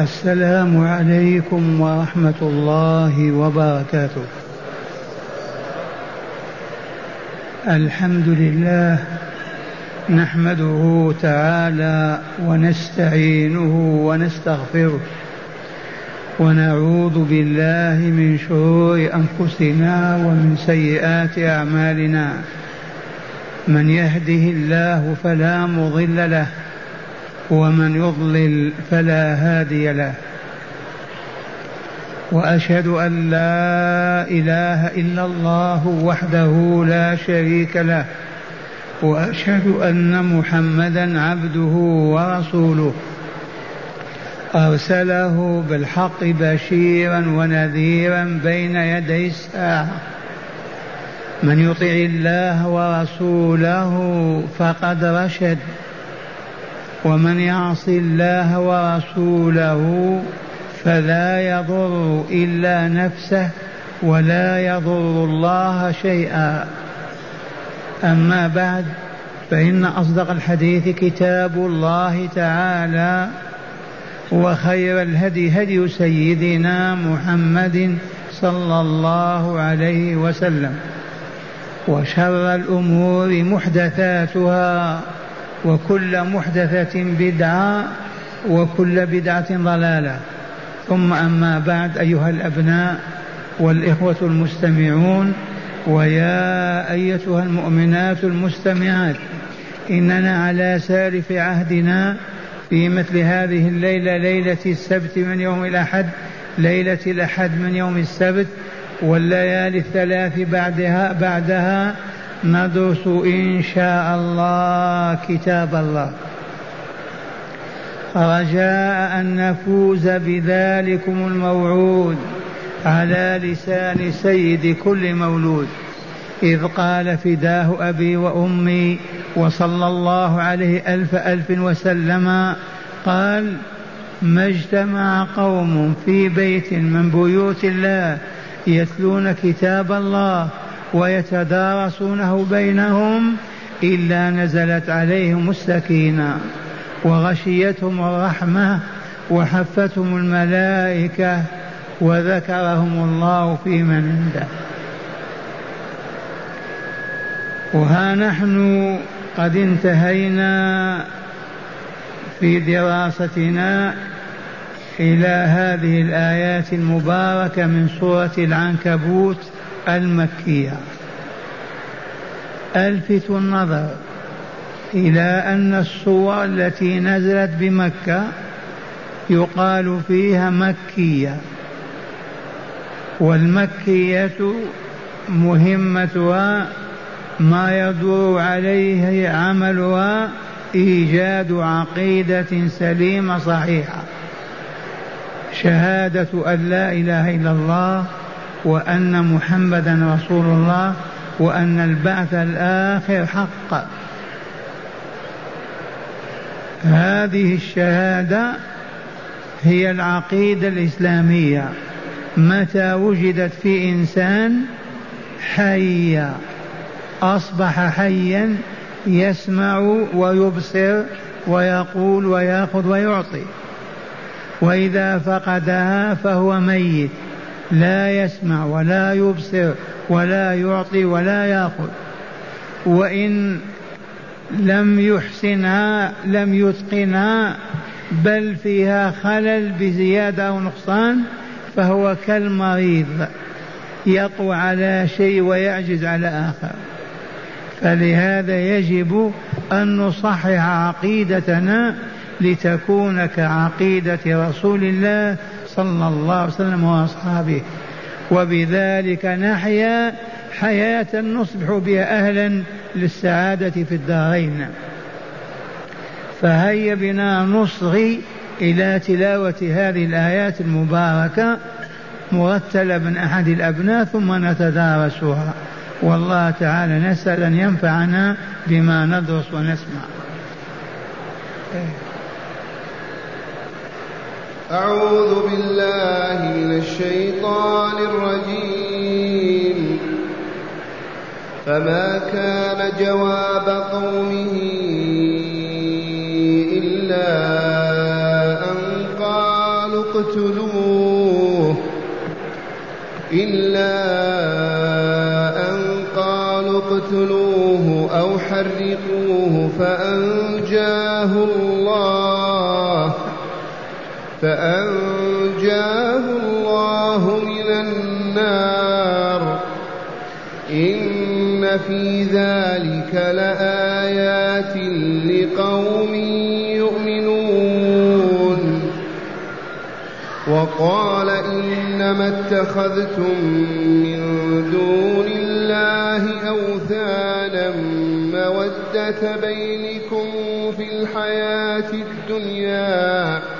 السلام عليكم ورحمة الله وبركاته. الحمد لله نحمده تعالى ونستعينه ونستغفره ونعوذ بالله من شرور أنفسنا ومن سيئات أعمالنا. من يهده الله فلا مضل له ومن يضلل فلا هادي له. وأشهد أن لا إله إلا الله وحده لا شريك له. وأشهد أن محمدا عبده ورسوله. أرسله بالحق بشيرا ونذيرا بين يدي الساعة. من يطع الله ورسوله فقد رشد. ومن يعص الله ورسوله فلا يضر إلا نفسه ولا يضر الله شيئا. أما بعد فإن أصدق الحديث كتاب الله تعالى وخير الهدي هدي سيدنا محمد صلى الله عليه وسلم وشر الأمور محدثاتها. وكل محدثة بدعة وكل بدعة ضلالة. ثم أما بعد أيها الأبناء والإخوة المستمعون ويا أيتها المؤمنات المستمعات إننا على سالف عهدنا في مثل هذه الليلة ليلة السبت من يوم الأحد ليلة الأحد من يوم السبت والليالي الثلاث بعدها بعدها ندرس إن شاء الله كتاب الله. رجاء أن نفوز بذلكم الموعود على لسان سيد كل مولود. إذ قال فداه أبي وأمي وصلى الله عليه ألف ألف وسلم قال ما اجتمع قوم في بيت من بيوت الله يتلون كتاب الله ويتدارسونه بينهم إلا نزلت عليهم السكينة وغشيتهم الرحمة وحفتهم الملائكة وذكرهم الله في من عنده وها نحن قد انتهينا في دراستنا إلى هذه الآيات المباركة من سورة العنكبوت المكية. ألفت النظر إلى أن الصور التي نزلت بمكة يقال فيها مكية. والمكية مهمتها ما يدور عليه عملها إيجاد عقيدة سليمة صحيحة. شهادة أن لا إله إلا الله وأن محمدا رسول الله وأن البعث الآخر حق. هذه الشهادة هي العقيدة الإسلامية. متى وجدت في إنسان حيا أصبح حيا يسمع ويبصر ويقول ويأخذ ويعطي. وإذا فقدها فهو ميت. لا يسمع ولا يبصر ولا يعطي ولا يأخذ. وإن لم يحسنها لم يتقنها بل فيها خلل بزيادة أو نقصان فهو كالمريض يطوى على شيء ويعجز على آخر. فلهذا يجب أن نصحح عقيدتنا لتكون كعقيدة رسول الله صلى الله عليه وسلم وأصحابه. وبذلك نحيا حياة نصبح بها أهلا للسعادة في الدارين. فهيا بنا نصغي إلى تلاوة هذه الآيات المباركة مرتلة من أحد الأبناء ثم نتدارسها. والله تعالى نسأل أن ينفعنا بما ندرس ونسمع. أعوذ بالله من الشيطان الرجيم. فما كان جواب قومه إلا أن قالوا اقتلوه إلا أن قالوا اقتلوه أو حرقوه فأنجاه الله. فأنجاه الله من النار. إن في ذلك لآيات لقوم يؤمنون. وقال إنما اتخذتم من دون الله أوثانا مودة بينكم في الحياة الدنيا.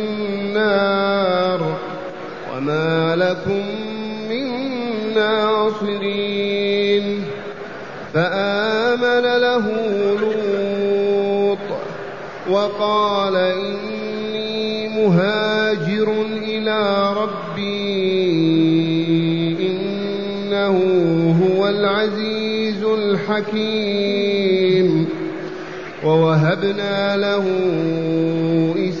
وما لكم من ناصرين فآمن له لوط وقال إني مهاجر إلى ربي إنه هو العزيز الحكيم ووهبنا له إسحاق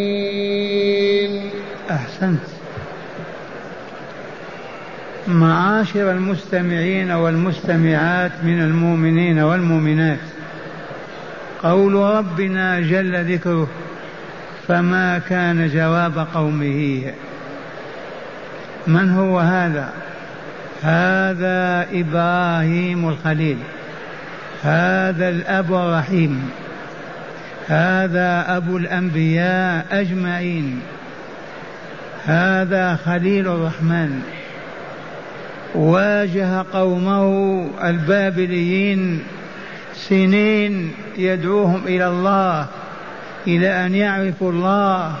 أحسنت. معاشر المستمعين والمستمعات من المؤمنين والمؤمنات. قول ربنا جل ذكره فما كان جواب قومه. من هو هذا؟ هذا إبراهيم الخليل. هذا الأب الرحيم. هذا أبو الأنبياء أجمعين. هذا خليل الرحمن. واجه قومه البابليين سنين يدعوهم إلى الله إلى أن يعرفوا الله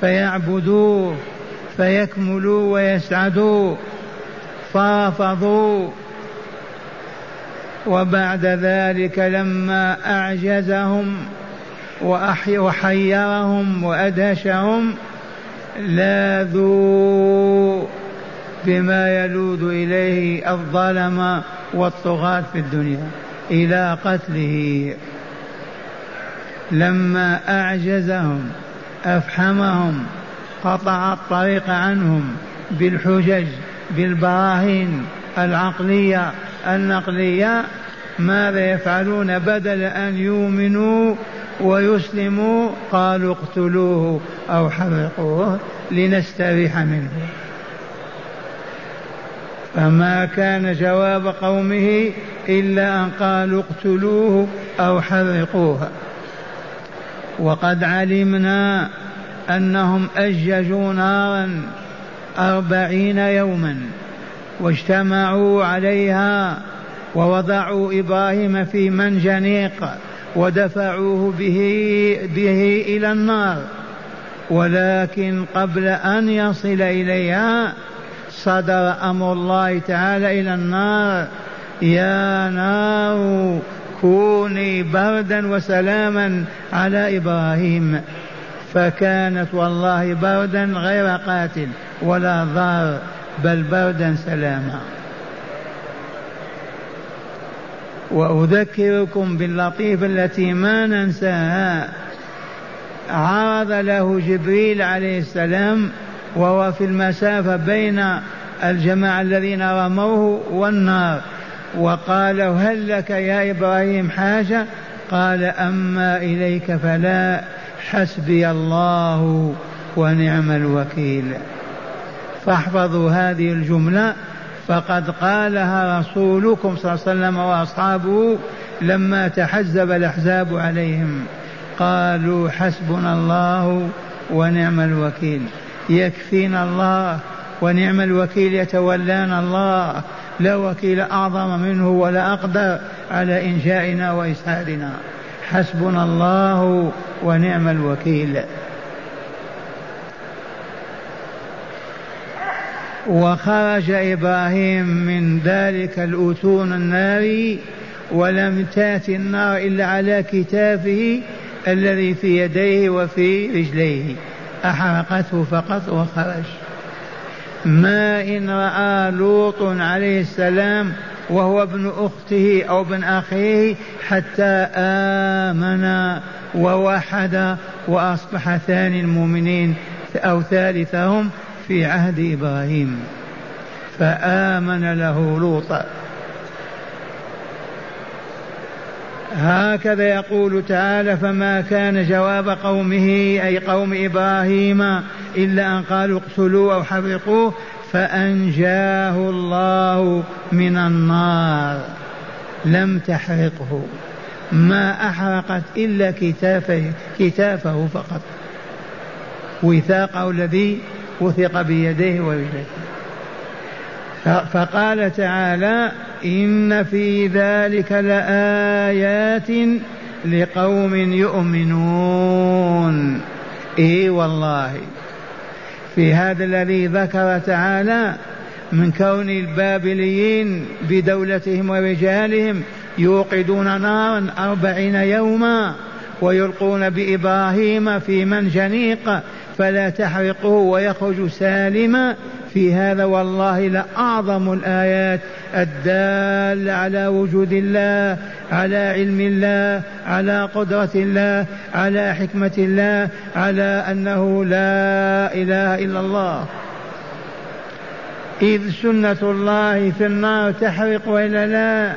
فيعبدوه فيكملوا ويسعدوا. فرفضوا وبعد ذلك لما أعجزهم وحيرهم وأدهشهم لاذوا بما يلوذ إليه الظلم والطغاة في الدنيا إلى قتله. لما أعجزهم أفحمهم قطع الطريق عنهم بالحجج بالبراهين العقلية النقلية ماذا يفعلون؟ بدل أن يؤمنوا ويسلموا قالوا اقتلوه. أو حرقوه لنستريح منه. فما كان جواب قومه إلا أن قالوا اقتلوه أو حرقوه. وقد علمنا أنهم أججوا نارا أربعين يوما واجتمعوا عليها ووضعوا إبراهيم في منجنيق ودفعوه به, به إلى النار. ولكن قبل أن يصل إليها صدر أمر الله تعالى إلى النار. يا نار كوني بردا وسلاما على إبراهيم. فكانت والله بردا غير قاتل ولا ضار بل بردا سلاما. وأذكركم باللطيفة التي ما ننساها. عرض له جبريل عليه السلام وهو في المسافة بين الجماعة الذين رموه والنار. وقال هل لك يا إبراهيم حاجة؟ قال أما إليك فلا حسبي الله ونعم الوكيل. فاحفظوا هذه الجملة. فقد قالها رسولكم صلى الله عليه وسلم وأصحابه لما تحزب الأحزاب عليهم. قالوا حسبنا الله ونعم الوكيل. يكفينا الله ونعم الوكيل يتولانا الله. لا وكيل أعظم منه ولا أقدر على إنشائنا وإسعادنا حسبنا الله ونعم الوكيل. وخرج إبراهيم من ذلك الأتون النار ولم تات النار إلا على كتافه الذي في يديه وفي رجليه. أحرقته فقط وخرج. ما إن رأى لوط عليه السلام وهو ابن أخته أو ابن أخيه حتى آمن ووحد وأصبح ثاني المؤمنين أو ثالثهم في عهد إبراهيم. فآمن له لوط. هكذا يقول تعالى فما كان جواب قومه أي قوم إبراهيم إلا أن قالوا اقتلوه أو حرقوه فأنجاه الله من النار. لم تحرقه. ما أحرقت إلا كتافه كتافه فقط. وثاقه الذي وثق بيديه ورجليه فقال تعالى إن في ذلك لآيات لقوم يؤمنون. إي والله. في هذا الذي ذكر تعالى من كون البابليين بدولتهم ورجالهم يوقدون نارا أربعين يوما ويلقون بإبراهيم في منجنيق فلا تحرقه ويخرج سالما في هذا والله لأعظم الآيات الدالة على وجود الله على علم الله على قدرة الله على حكمة الله على أنه لا إله إلا الله. إذ سنة الله في النار تحرق وإلا لا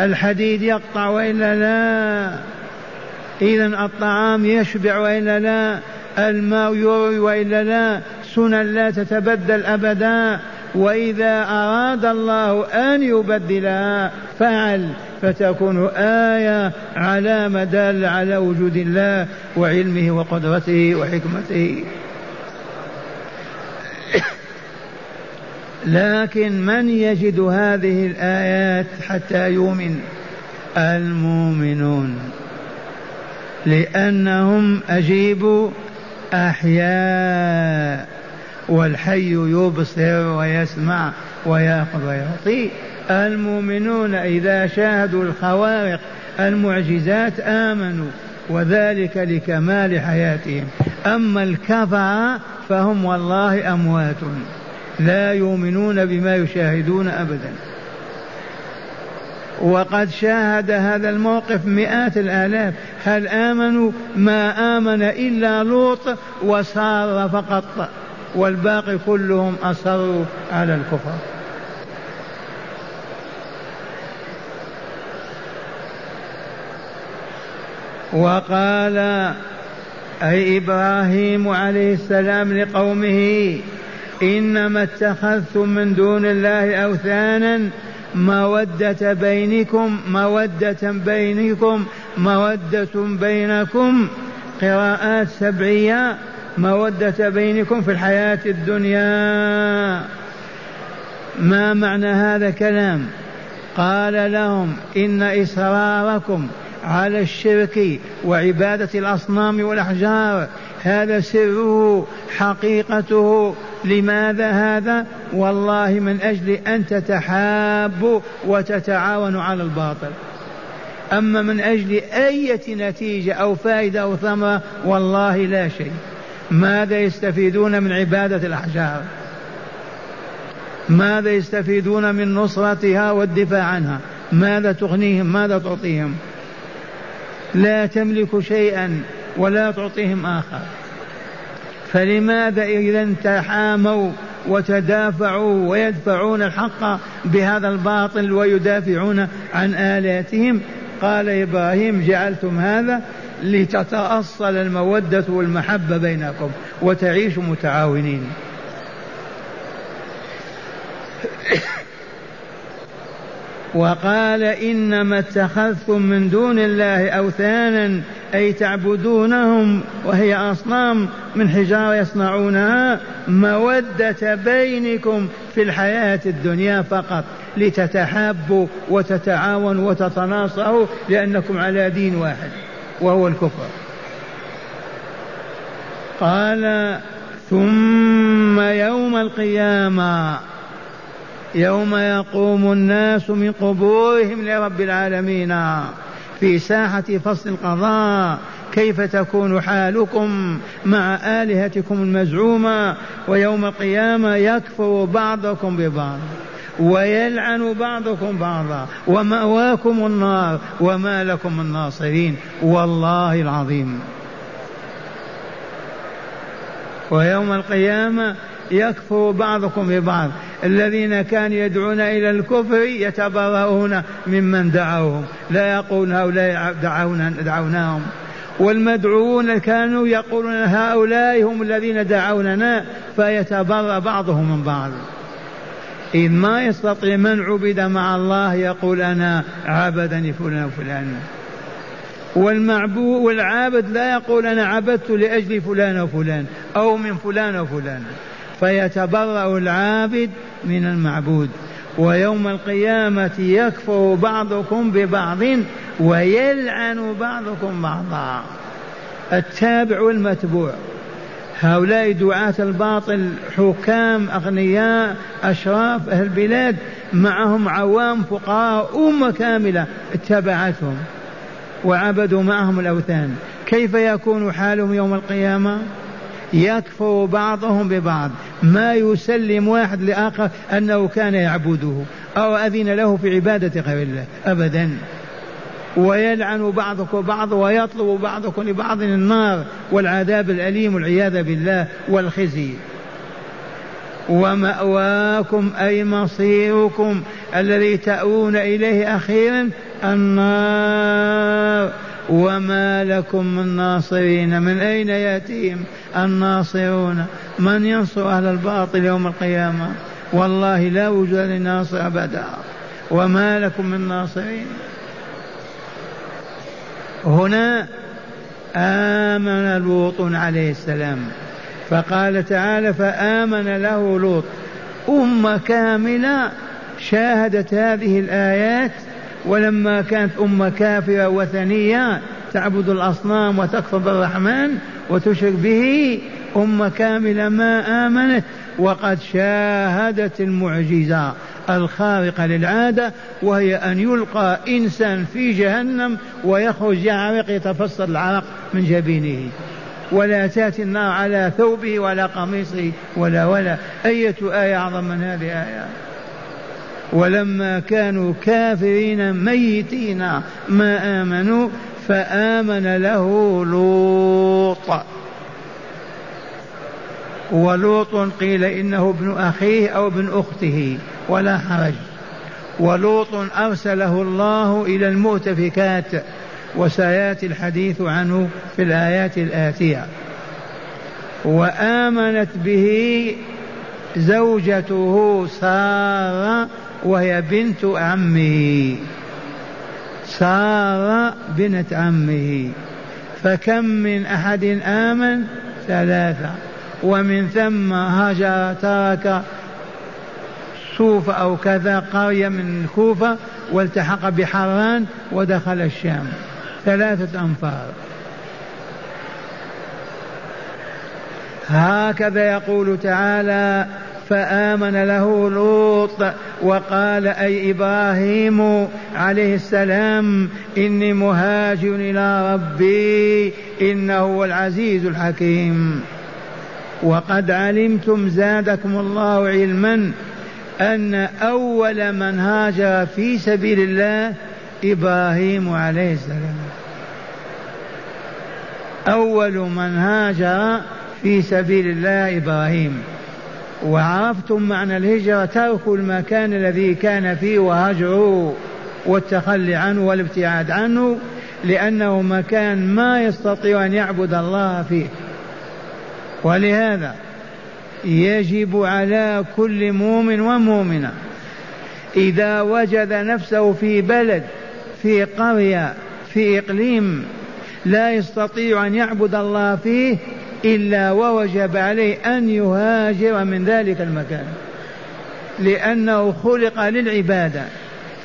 الحديد يقطع وإلا لا إذا الطعام يشبع وإلا لا الماء يروي وإلا لا سنن لا تتبدل أبدا وإذا أراد الله أن يبدلها فعل فتكون آية على مدال على وجود الله وعلمه وقدرته وحكمته. لكن من يجد هذه الآيات حتى يؤمن؟ المؤمنون. لأنهم أجيبوا أحياء. والحي يبصر ويسمع ويأخذ ويعطي. المؤمنون إذا شاهدوا الخوارق المعجزات آمنوا وذلك لكمال حياتهم. أما الكفر فهم والله أموات. لا يؤمنون بما يشاهدون أبدا. وقد شاهد هذا الموقف مئات الآلاف. هل آمنوا؟ ما آمن إلا لوط وصار فقط. والباقي كلهم أصروا على الكفر. وقال أي إبراهيم عليه السلام لقومه إنما اتخذتم من دون الله أوثانا مودة بينكم مودة بينكم مودة بينكم قراءات سبعية مودة بينكم في الحياة الدنيا؟ ما معنى هذا الكلام قال لهم إن إصراركم على الشرك وعبادة الأصنام والأحجار هذا سره حقيقته. لماذا هذا؟ والله من أجل أن تتحابوا وتتعاونوا على الباطل. أما من أجل أية نتيجة أو فائدة أو ثمرة والله لا شيء. ماذا يستفيدون من عبادة الأحجار؟ ماذا يستفيدون من نصرتها والدفاع عنها؟ ماذا تغنيهم؟ ماذا تعطيهم؟ لا تملك شيئا ولا تعطيهم آخر. فلماذا إذا تحاموا وتدافعوا ويدفعون الحق بهذا الباطل ويدافعون عن آلاتهم قال إبراهيم جعلتم هذا لتتأصل المودة والمحبة بينكم وتعيشوا متعاونين. وقال إنما اتخذتم من دون الله أوثانا أي تعبدونهم وهي أصنام من حجارة يصنعونها مودة بينكم في الحياة الدنيا فقط لتتحابوا وتتعاونوا وتتناصروا لأنكم على دين واحد. وهو الكفر. قال ثم يوم القيامة يوم يقوم الناس من قبورهم لرب العالمين في ساحة فصل القضاء كيف تكون حالكم مع آلهتكم المزعومة؟ ويوم القيامة يكفر بعضكم ببعض. ويلعن بعضكم بعضا. ومأواكم النار. وما لكم من ناصرين. والله العظيم. ويوم القيامة يكفر بعضكم ببعض. الذين كانوا يدعون إلى الكفر يتبرؤون ممن دعوهم. لا يقولون هؤلاء دعونا دعوناهم. والمدعوون كانوا يقولون هؤلاء هم الذين دعوننا. فيتبرأ بعضهم من بعض. إذ ما يستطيع من عبد مع الله يقول أنا عبدني فلان وفلان. والمعبود والعابد لا يقول أنا عبدت لأجل فلان وفلان أو من فلان وفلان. فيتبرأ العابد من المعبود. ويوم القيامة يكفر بعضكم ببعض ويلعن بعضكم بعضا. التابع والمتبوع. هؤلاء دعاة الباطل حكام أغنياء أشراف أهل البلاد معهم عوام فقراء أمة كاملة اتبعتهم وعبدوا معهم الأوثان. كيف يكون حالهم يوم القيامة؟ يكفر بعضهم ببعض. ما يسلم واحد لآخر أنه كان يعبده أو أذن له في عبادة غير الله. أبدا. ويلعن بعضكم بعض ويطلب بعضكم لبعض النار والعذاب الأليم والعياذ بالله والخزي. ومأواكم أي مصيركم الذي تأوون إليه أخيرا النار. وما لكم من ناصرين من أين يأتيهم الناصرون؟ من ينصر أهل الباطل يوم القيامة؟ والله لا وجود لناصر أبدا. وما لكم من ناصرين هنا آمن لوط عليه السلام فقال تعالى فآمن له لوط. أمة كاملة شاهدت هذه الآيات ولما كانت أمة كافرة وثنية تعبد الأصنام وتكفر بالرحمن وتشرك به أمة كاملة ما آمنت وقد شاهدت المعجزة. الخارقة للعادة وهي أن يلقى إنسان في جهنم ويخرج يعرق يتفصل العرق من جبينه. ولا تأتي النار على ثوبه ولا قميصه ولا ولا. أية آية أعظم من هذه الآية ولما كانوا كافرين ميتين ما آمنوا فآمن له لوط. ولوط قيل إنه ابن أخيه أو ابن أخته. ولا حرج. ولوط أرسله الله إلى المؤتفكات وسيأتي الحديث عنه في الآيات الآتية. وآمنت به زوجته سارة وهي بنت عمه. سارة بنت عمه. فكم من أحد آمن؟ ثلاثة. ومن ثم هاجر ترك صوف أو كذا قرية من الكوفة والتحق بحران ودخل الشام. ثلاثة أنفار. هكذا يقول تعالى فآمن له لوط وقال أي إبراهيم عليه السلام إني مهاجر إلى ربي إنه هو العزيز الحكيم. وقد علمتم زادكم الله علما أن أول من هاجر في سبيل الله إبراهيم عليه السلام. أول من هاجر في سبيل الله إبراهيم. وعرفتم معنى الهجرة ترك المكان الذي كان فيه وهجره والتخلي عنه والابتعاد عنه لأنه مكان ما يستطيع أن يعبد الله فيه. ولهذا يجب على كل مؤمن ومؤمنة إذا وجد نفسه في بلد في قرية في إقليم لا يستطيع أن يعبد الله فيه إلا ووجب عليه أن يهاجر من ذلك المكان. لأنه خلق للعبادة.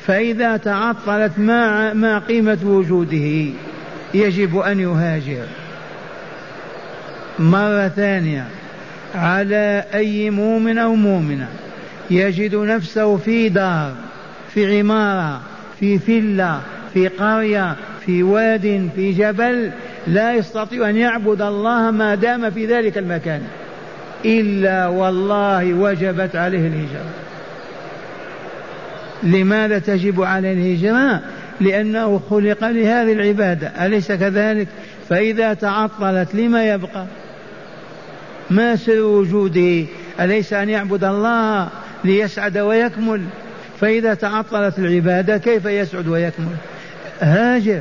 فإذا تعطلت ما ما قيمة وجوده يجب أن يهاجر. مرة ثانية. على أي مؤمن أو مؤمنة يجد نفسه في دار في عمارة في فيلا في قرية في واد في جبل لا يستطيع أن يعبد الله ما دام في ذلك المكان. إلا والله وجبت عليه الهجرة. لماذا تجب عليه الهجرة؟ لأنه خلق لهذه العبادة. أليس كذلك؟ فإذا تعطلت لما يبقى؟ ما سر وجوده؟ أليس أن يعبد الله ليسعد ويكمل؟ فإذا تعطلت العبادة كيف يسعد ويكمل؟ هاجر.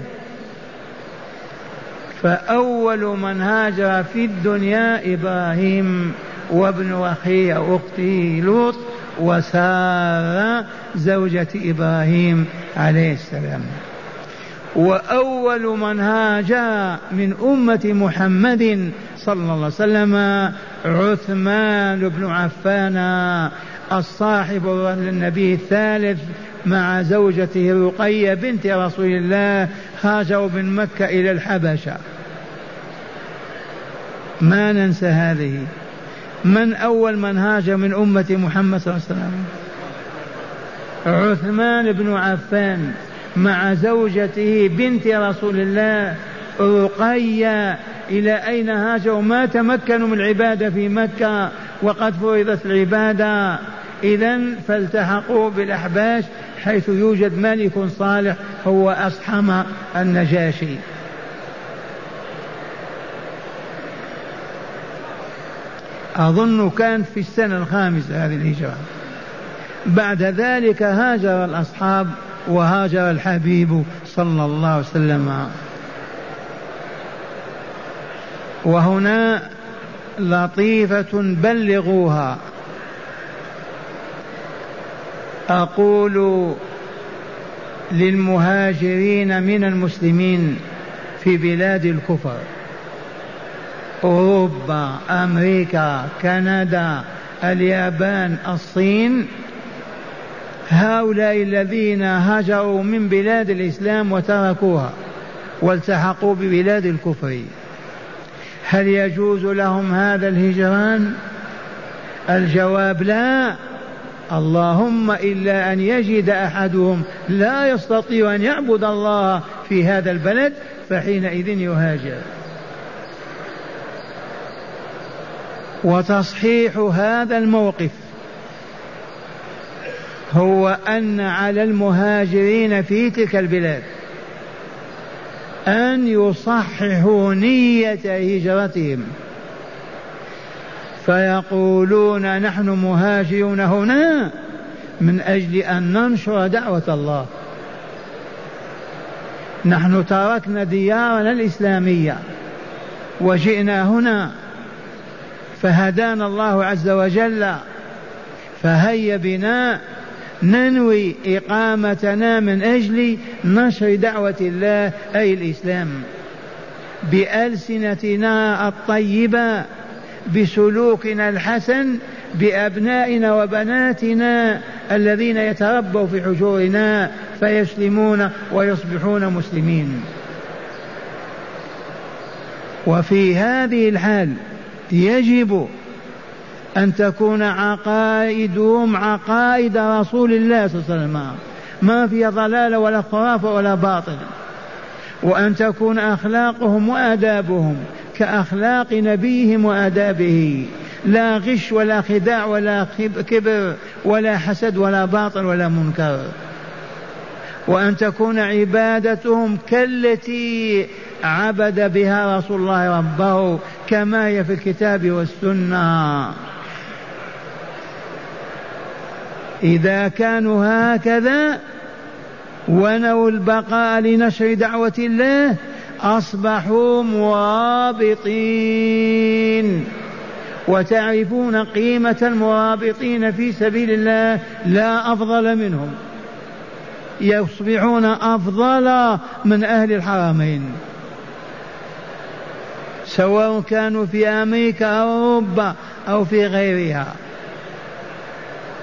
فأول من هاجر في الدنيا إبراهيم وابن أخيه أخته لوط وسارة زوجة إبراهيم عليه السلام. وأول من هاجر من أمة محمد صلى الله عليه وسلم عثمان بن عفان الصاحب للنبي الثالث مع زوجته رقية بنت رسول الله هاجروا من مكة إلى الحبشة. ما ننسى هذه. من أول من هاجر من أمة محمد صلى الله عليه وسلم؟ عثمان بن عفان. مع زوجته بنت رسول الله رقية إلى أين هاجروا؟ ما تمكنوا من العبادة في مكة وقد فرضت العبادة. إذا فالتحقوا بالأحباش حيث يوجد ملك صالح هو أصحم النجاشي. أظن كانت في السنة الخامسة هذه الهجرة. بعد ذلك هاجر الأصحاب وهاجر الحبيب صلى الله عليه وسلم. وهنا لطيفة بلغوها. أقول للمهاجرين من المسلمين في بلاد الكفر أوروبا أمريكا كندا اليابان الصين هؤلاء الذين هاجروا من بلاد الإسلام وتركوها والتحقوا ببلاد الكفر. هل يجوز لهم هذا الهجران؟ الجواب لا. اللهم إلا أن يجد أحدهم لا يستطيع أن يعبد الله في هذا البلد فحينئذ يهاجر. وتصحيح هذا الموقف هو أن على المهاجرين في تلك البلاد أن يصححوا نية هجرتهم. فيقولون نحن مهاجرون هنا من أجل أن ننشر دعوة الله. نحن تركنا ديارنا الإسلامية وجئنا هنا فهدانا الله عز وجل فهيا بنا ننوي إقامتنا من أجل نشر دعوة الله أي الإسلام. بألسنتنا الطيبة بسلوكنا الحسن بأبنائنا وبناتنا الذين يتربوا في حجورنا فيسلمون ويصبحون مسلمين. وفي هذه الحال يجب أن تكون عقائدهم عقائد رسول الله صلى الله عليه وسلم. ما فيها ضلال ولا خرافة ولا باطل. وأن تكون أخلاقهم وآدابهم كأخلاق نبيهم وآدابه. لا غش ولا خداع ولا كبر ولا حسد ولا باطل ولا منكر. وأن تكون عبادتهم كالتي عبد بها رسول الله ربه كما هي في الكتاب والسنة. إذا كانوا هكذا ونووا البقاء لنشر دعوة الله أصبحوا مرابطين وتعرفون قيمة المرابطين في سبيل الله لا أفضل منهم. يصبحون أفضل من أهل الحرمين. سواء كانوا في أمريكا أو أوروبا أو في غيرها.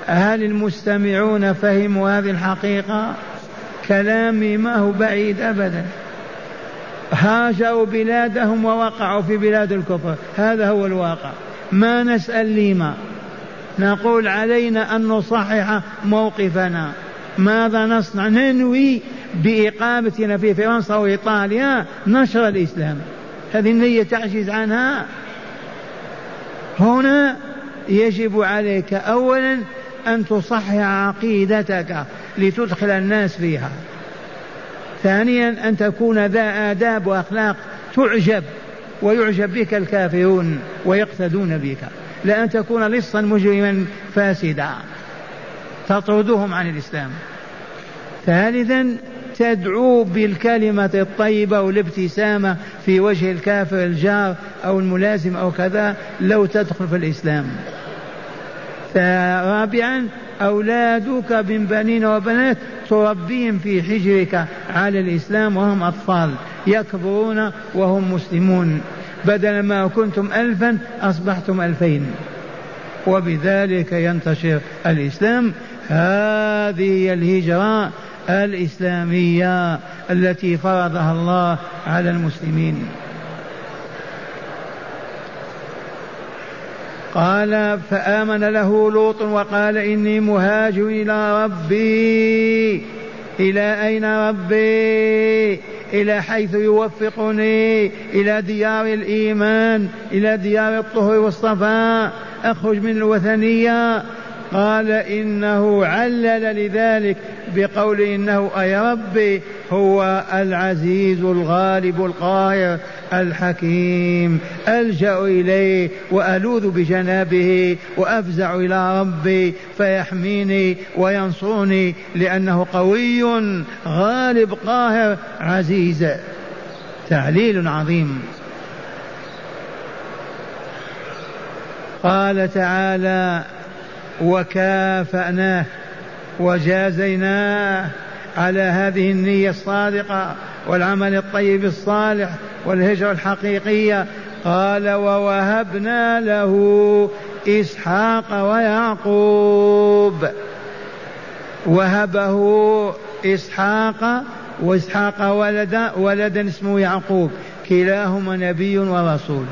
هل المستمعون فهموا هذه الحقيقة؟ كلامي ما هو بعيد أبدا. هاجروا بلادهم ووقعوا في بلاد الكفر. هذا هو الواقع. ما نسأل لما؟ نقول علينا أن نصحح موقفنا. ماذا نصنع؟ ننوي بإقامتنا في فرنسا وإيطاليا نشر الإسلام. هذه النية تعجز عنها. هنا يجب عليك أولا أن تصحح عقيدتك لتدخل الناس فيها. ثانيا أن تكون ذا آداب وأخلاق تعجب ويعجب بك الكافرون ويقتدون بك. لا أن تكون لصا مجرما فاسدا. تطردهم عن الإسلام. ثالثا تدعو بالكلمة الطيبة والابتسامة في وجه الكافر الجار أو الملازم أو كذا لو تدخل في الإسلام. رابعا أولادك من بنين وبنات تربيهم في حجرك على الإسلام وهم أطفال يكبرون وهم مسلمون. بدل ما كنتم ألفا أصبحتم ألفين. وبذلك ينتشر الإسلام. هذه هي الهجرة الإسلامية التي فرضها الله على المسلمين. قال فآمن له لوط وقال إني مهاجر إلى ربي. إلى أين ربي؟ إلى حيث يوفقني. إلى ديار الإيمان. إلى ديار الطهر والصفاء. أخرج من الوثنية. قال إنه علل لذلك بقول إنه أي ربي هو العزيز الغالب القاهر الحكيم ألجأ إليه وألوذ بجنابه وأفزع إلى ربي فيحميني وينصرني لأنه قوي غالب قاهر عزيز. تعليل عظيم. قال تعالى وكافأناه وجازيناه على هذه النية الصادقة والعمل الطيب الصالح والهجرة الحقيقية. قال ووهبنا له إسحاق ويعقوب. وهبه إسحاق وإسحاق ولد ولدا اسمه يعقوب. كلاهما نبي ورسول.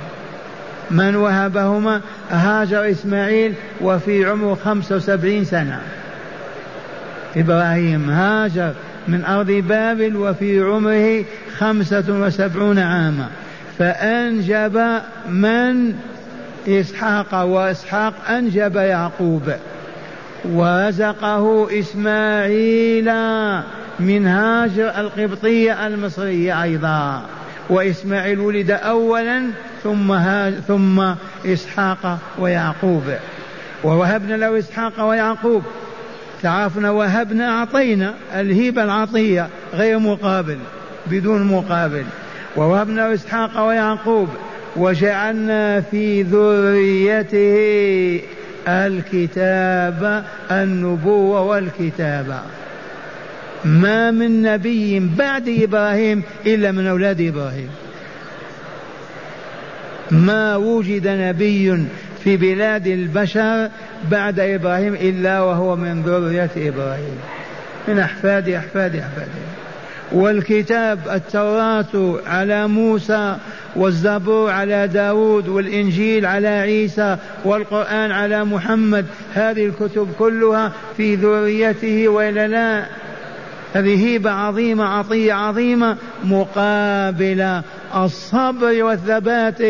من وهبهما هاجر إسماعيل وفي عمره خمسة وسبعين سنة. إبراهيم هاجر من أرض بابل وفي عمره خمسة وسبعون عاما. فأنجب من؟ إسحاق وإسحاق أنجب يعقوب. ورزقه إسماعيل من هاجر القبطية المصرية أيضا. وإسماعيل ولد أولا ثم ثم إسحاق ويعقوب. ووهبنا له إسحاق ويعقوب. تعرفنا وهبنا أعطينا الهبة العطية غير مقابل بدون مقابل. ووهبنا إسحاق ويعقوب. وجعلنا في ذريته الكتاب النبوة والكتابة ما من نبي بعد إبراهيم إلا من أولاد إبراهيم. ما وجد نبي في بلاد البشر بعد إبراهيم إلا وهو من ذرية إبراهيم. من أحفاد أحفاد أحفاده والكتاب التوراة على موسى والزبور على داود والإنجيل على عيسى والقرآن على محمد. هذه الكتب كلها في ذريته وإلا لا. هذه هيبة عظيمة عطية عظيمة مقابلة الصبر والثبات.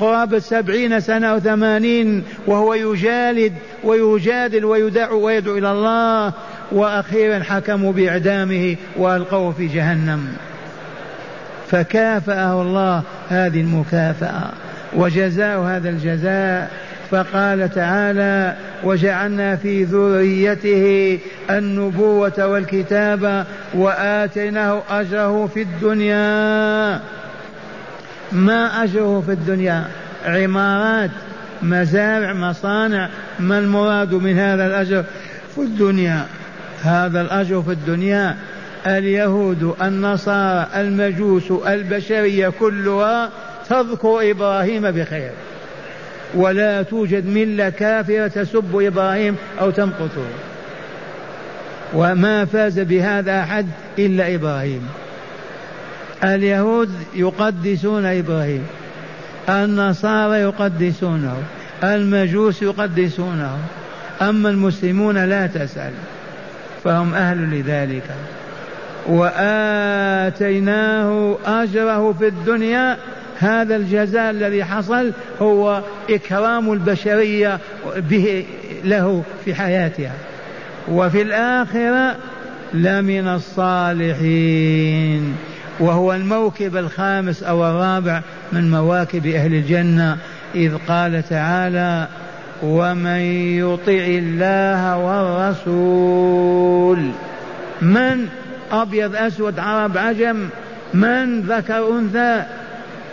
قرابة سبعين سنة أو ثمانين وهو يجالد ويجادل ويدعو ويدعو إلى الله. وأخيرا حكموا بإعدامه وألقوه في جهنم. فكافأه الله هذه المكافأة وجزاء هذا الجزاء فقال تعالى وجعلنا في ذريته النبوة والكتاب وآتيناه أجره في الدنيا. ما أجره في الدنيا؟ عمارات مزارع مصانع. ما المراد من هذا الأجر؟ في الدنيا. هذا الأجر في الدنيا اليهود النصارى المجوس البشرية كلها تذكر إبراهيم بخير. ولا توجد ملة كافرة تسب إبراهيم أو تمقته وما فاز بهذا أحد إلا إبراهيم. اليهود يقدسون إبراهيم. النصارى يقدسونه. المجوس يقدسونه. أما المسلمون لا تسأل. فهم أهل لذلك. وآتيناه أجره في الدنيا هذا الجزاء الذي حصل هو إكرام البشرية به له في حياتها. وفي الآخرة لمن الصالحين. وهو الموكب الخامس أو الرابع من مواكب أهل الجنة. إذ قال تعالى ومن يطع الله والرسول من أبيض أسود عرب عجم من ذكر أنثى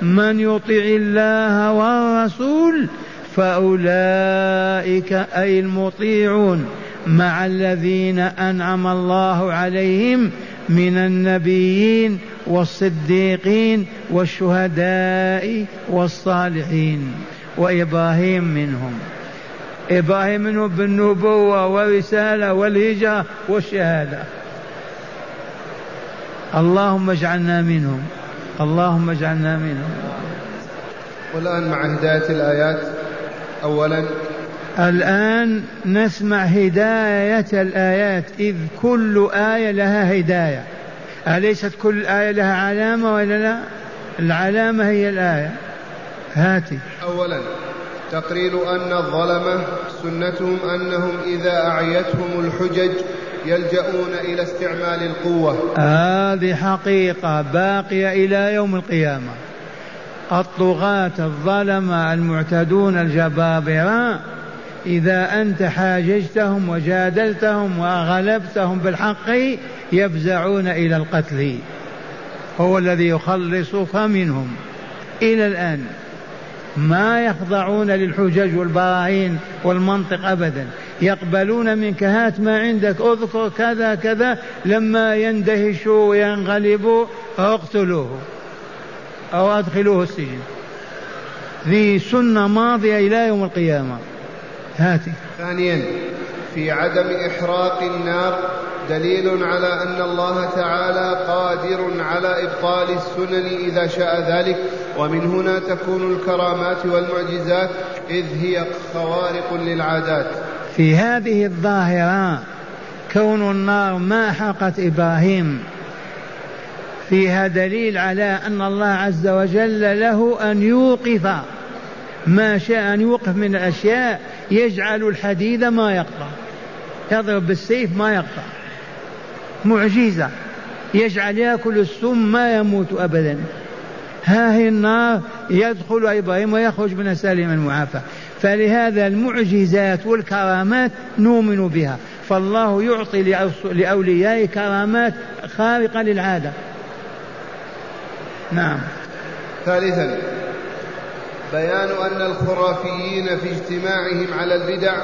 من يطع الله والرسول فأولئك أي المطيعون مع الذين أنعم الله عليهم من النبيين والصديقين والشهداء والصالحين وإبراهيم منهم. إبراهيم منهم بالنبوة والرسالة والهجرة والشهادة. اللهم اجعلنا منهم. اللهم اجعلنا منهم. والآن مع هداية الآيات أولا الآن نسمع هداية الآيات إذ كل آية لها هداية. أليست كل آية لها علامة ولا لا؟ العلامة هي الآية. هاتي. أولا تقرير أن الظلمة سنتهم أنهم إذا أعيتهم الحجج يلجؤون إلى استعمال القوة. هذه حقيقة باقية إلى يوم القيامة. الطغاة الظلمة المعتدون الجبابرة إذا أنت حاججتهم وجادلتهم وغلبتهم بالحق يفزعون إلى القتل. هو الذي يخلصك منهم إلى الآن ما يخضعون للحجج والبراهين والمنطق أبدا. يقبلون منك هات ما عندك اذكر كذا كذا لما يندهشوا وينغلبوا اقتلوه أو أدخلوه السجن. ذي سنة ماضية إلى يوم القيامة. هاتي ثانيا في عدم إحراق النار دليل على أن الله تعالى قادر على إبطال السنن إذا شاء ذلك. ومن هنا تكون الكرامات والمعجزات إذ هي خوارق للعادات. في هذه الظاهرة كون النار ما حرقت إبراهيم. فيها دليل على أن الله عز وجل له أن يوقف. ما شاء أن يوقف من الأشياء يجعل الحديد ما يقطع. يضرب بالسيف ما يقطع. معجزة. يجعل يأكل السم ما يموت أبدا. ها هي النار يدخل إبراهيم ويخرج من سالما معافى فلهذا المعجزات والكرامات نؤمن بها. فالله يعطي لأوليائه كرامات خارقة للعادة نعم. ثالثا بيان أن الخرافيين في اجتماعهم على البدع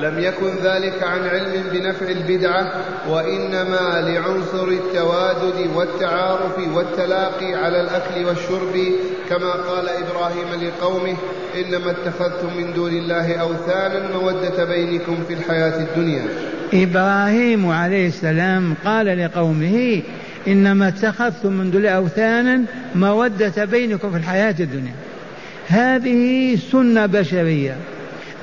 لم يكن ذلك عن علم بنفع البدعة وإنما لعنصر التوادد والتعارف والتلاقي على الأكل والشرب. كما قال إبراهيم لقومه إنما اتخذتم من دون الله أوثانا مودة بينكم في الحياة الدنيا. إبراهيم عليه السلام قال لقومه إنما اتخذتم من دون أوثانا مودة بينكم في الحياة الدنيا. هذه سنة بشرية.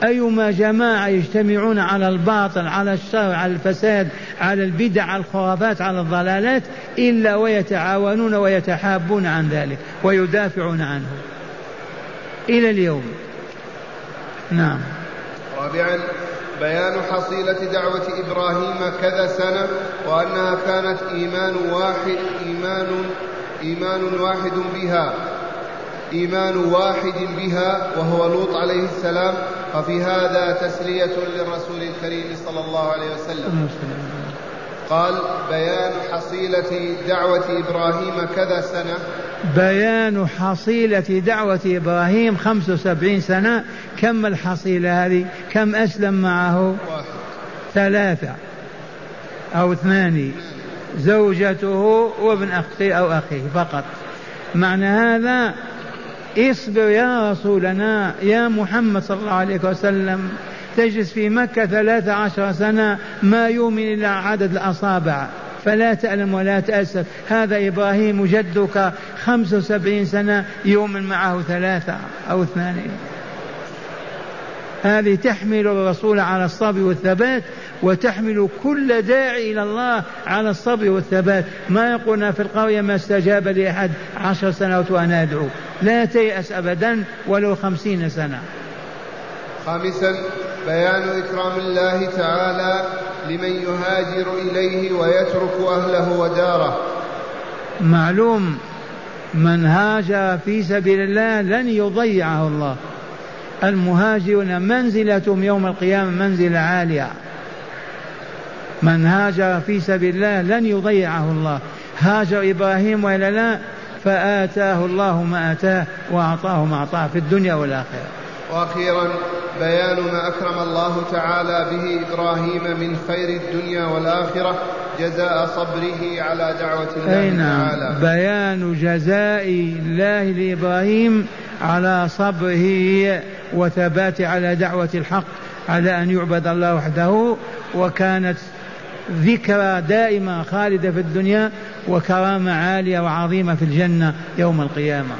أيما جماعة يجتمعون على الباطل على الشر على الفساد على البدع على الخرافات على الضلالات إلا ويتعاونون ويتحابون عن ذلك ويدافعون عنه. إلى اليوم. نعم. رابعا بيان حصيلة دعوة إبراهيم كذا سنة وأنها كانت إيمان واحد إيمان إيمان واحد بها. إيمان واحد بها وهو لوط عليه السلام وفي هذا تسلية للرسول الكريم صلى الله عليه وسلم. قال بيان حصيلة دعوة إبراهيم كذا سنة. بيان حصيلة دعوة إبراهيم خمس وسبعين سنة. كم الحصيلة هذه؟ كم أسلم معه؟ واحد. ثلاثة أو اثنان. زوجته وابن أخته أو أخيه فقط. معنى هذا اصبر يا رسولنا يا محمد صلى الله عليه وسلم. تجلس في مكة ثلاث عشر سنة ما يؤمن إلا عدد الأصابع. فلا تألم ولا تأسف هذا إبراهيم جدك خمس وسبعين سنة يؤمن معه ثلاثة أو اثنان هذه تحمل الرسول على الصبر والثبات وتحمل كل داعي إلى الله على الصبر والثبات. ما يقولنا في القرية ما استجاب لأحد عشر سنوات وأنا أدعو. لا تيأس أبدا ولو خمسين سنة. خامسا بيان إكرام الله تعالى لمن يهاجر إليه ويترك أهله وداره. معلوم من هاجر في سبيل الله لن يضيعه الله. المهاجرون منزلتهم يوم القيامة منزلة عالية. من هاجر في سبيل الله لن يضيعه الله. هاجر إبراهيم وإلا لا فآتاه الله ما آتاه وأعطاه ما أعطاه في الدنيا والآخرة. وأخيرا بيان ما أكرم الله تعالى به إبراهيم من خير الدنيا والآخرة جزاء صبره على دعوة الله أي نعم. تعالى. بيان جزاء الله لإبراهيم على صبره وثبات على دعوة الحق على أن يعبد الله وحده وكانت ذكرى دائمة خالدة في الدنيا وكرامة عالية وعظيمة في الجنة يوم القيامة.